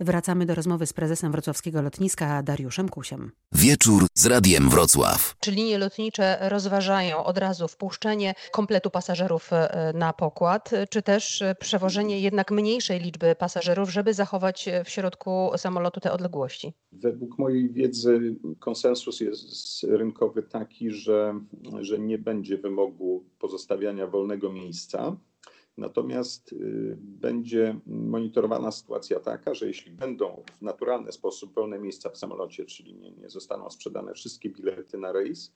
Wracamy do rozmowy z prezesem wrocławskiego lotniska Dariuszem Kusiem. Wieczór z Radiem Wrocław. Czy linie lotnicze rozważają od razu wpuszczenie kompletu pasażerów e, na pokład, czy też przewożenie jednak mniejszej liczby pasażerów, żeby zachować w środku samolotu te odległości? Według mojej wiedzy konsensus jest rynkowy taki, że, że nie będzie wymogu pozostawiania wolnego miejsca. Natomiast y, będzie monitorowana sytuacja taka, że jeśli będą w naturalny sposób wolne miejsca w samolocie, czyli nie, nie zostaną sprzedane wszystkie bilety na rejs,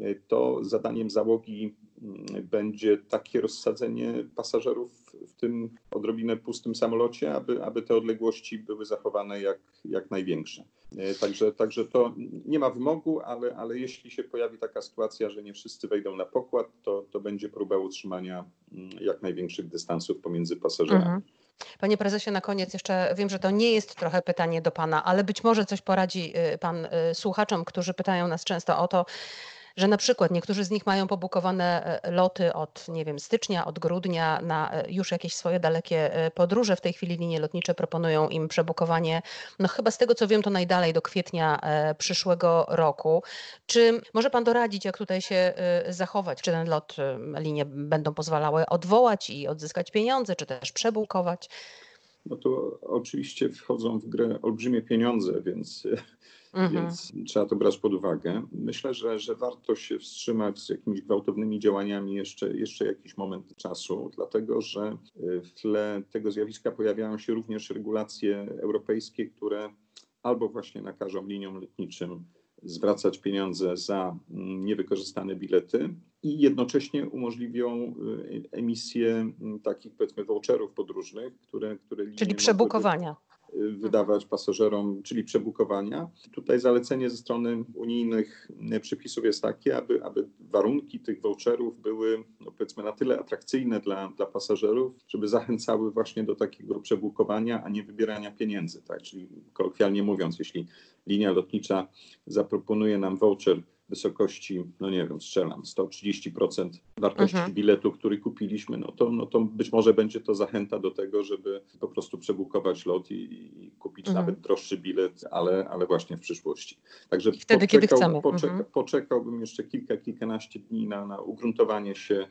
y, to zadaniem załogi mm, będzie takie rozsadzenie pasażerów w tym odrobinę pustym samolocie, aby, aby te odległości były zachowane jak, jak największe. E, także, także to nie ma wymogu, ale, ale jeśli się pojawi taka sytuacja, że nie wszyscy wejdą na pokład, to, to będzie próba utrzymania mm, jak największych dystansów pomiędzy pasażerami. Mhm. Panie prezesie, na koniec jeszcze wiem, że to nie jest trochę pytanie do pana, ale być może coś poradzi y, pan y, słuchaczom, którzy pytają nas często o to, że na przykład niektórzy z nich mają pobukowane e, loty od, nie wiem, stycznia, od grudnia na e, już jakieś swoje dalekie e, podróże. W tej chwili linie lotnicze proponują im przebukowanie, no chyba z tego co wiem, to najdalej do kwietnia przyszłego roku. Czy może Pan doradzić, jak tutaj się zachować? Czy ten lot linie będą pozwalały odwołać i odzyskać pieniądze, czy też przebukować? No to oczywiście wchodzą w grę olbrzymie pieniądze, więc Mhm. Więc trzeba to brać pod uwagę. Myślę, że, że warto się wstrzymać z jakimiś gwałtownymi działaniami jeszcze, jeszcze jakiś moment czasu, dlatego że w tle tego zjawiska pojawiają się również regulacje europejskie, które albo właśnie nakażą liniom lotniczym zwracać pieniądze za mm, niewykorzystane bilety i jednocześnie umożliwią y, emisję mm, takich powiedzmy voucherów podróżnych, które, które Czyli przebukowania wydawać pasażerom, czyli przebukowania. Tutaj zalecenie ze strony unijnych przepisów jest takie, aby, aby warunki tych voucherów były no powiedzmy na tyle atrakcyjne dla, dla pasażerów, żeby zachęcały właśnie do takiego przebukowania, a nie wybierania pieniędzy. Tak? Czyli kolokwialnie mówiąc, jeśli linia lotnicza zaproponuje nam voucher wysokości, no nie wiem, strzelam, 130% wartości mhm. biletu, który kupiliśmy, no to, no to być może będzie to zachęta do tego, żeby po prostu przebukować lot i, i kupić mhm. nawet droższy bilet, ale, ale właśnie w przyszłości. Także Wtedy, poczekał, kiedy chcemy. Poczeka, mhm. Poczekałbym jeszcze kilka, kilkanaście dni na, na ugruntowanie się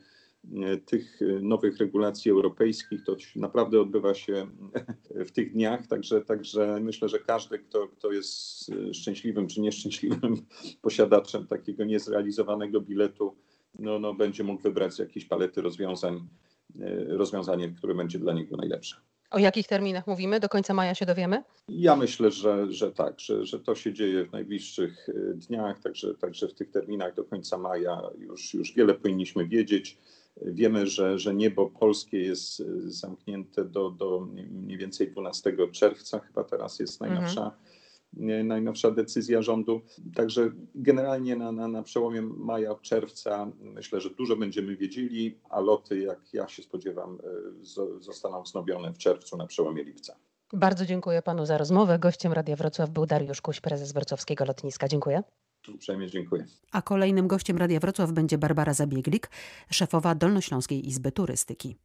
tych e, nowych regulacji europejskich. To naprawdę odbywa się w tych dniach, także, także myślę, że każdy, kto, kto jest e, szczęśliwym czy nieszczęśliwym posiadaczem takiego niezrealizowanego biletu, no, no będzie mógł wybrać z jakiejś palety rozwiązań rozwiązanie, które będzie dla niego najlepsze. O jakich terminach mówimy? Do końca maja się dowiemy? Ja myślę, że, że tak, że, że to się dzieje w najbliższych dniach, także, także w tych terminach do końca maja już, już wiele powinniśmy wiedzieć. Wiemy, że, że niebo polskie jest e, zamknięte do, do mniej więcej 12 czerwca, chyba teraz jest najnowsza. Mhm. najnowsza decyzja rządu. Także generalnie na, na, na przełomie maja, czerwca myślę, że dużo będziemy wiedzieli, a loty, jak ja się spodziewam, e, zostaną wznowione w czerwcu na przełomie lipca. Bardzo dziękuję panu za rozmowę. Gościem Radia Wrocław był Dariusz Kuś, prezes Wrocławskiego Lotniska. Dziękuję. Uprzejmie dziękuję. A kolejnym gościem Radia Wrocław będzie Barbara Zabieglik, szefowa Dolnośląskiej Izby Turystyki.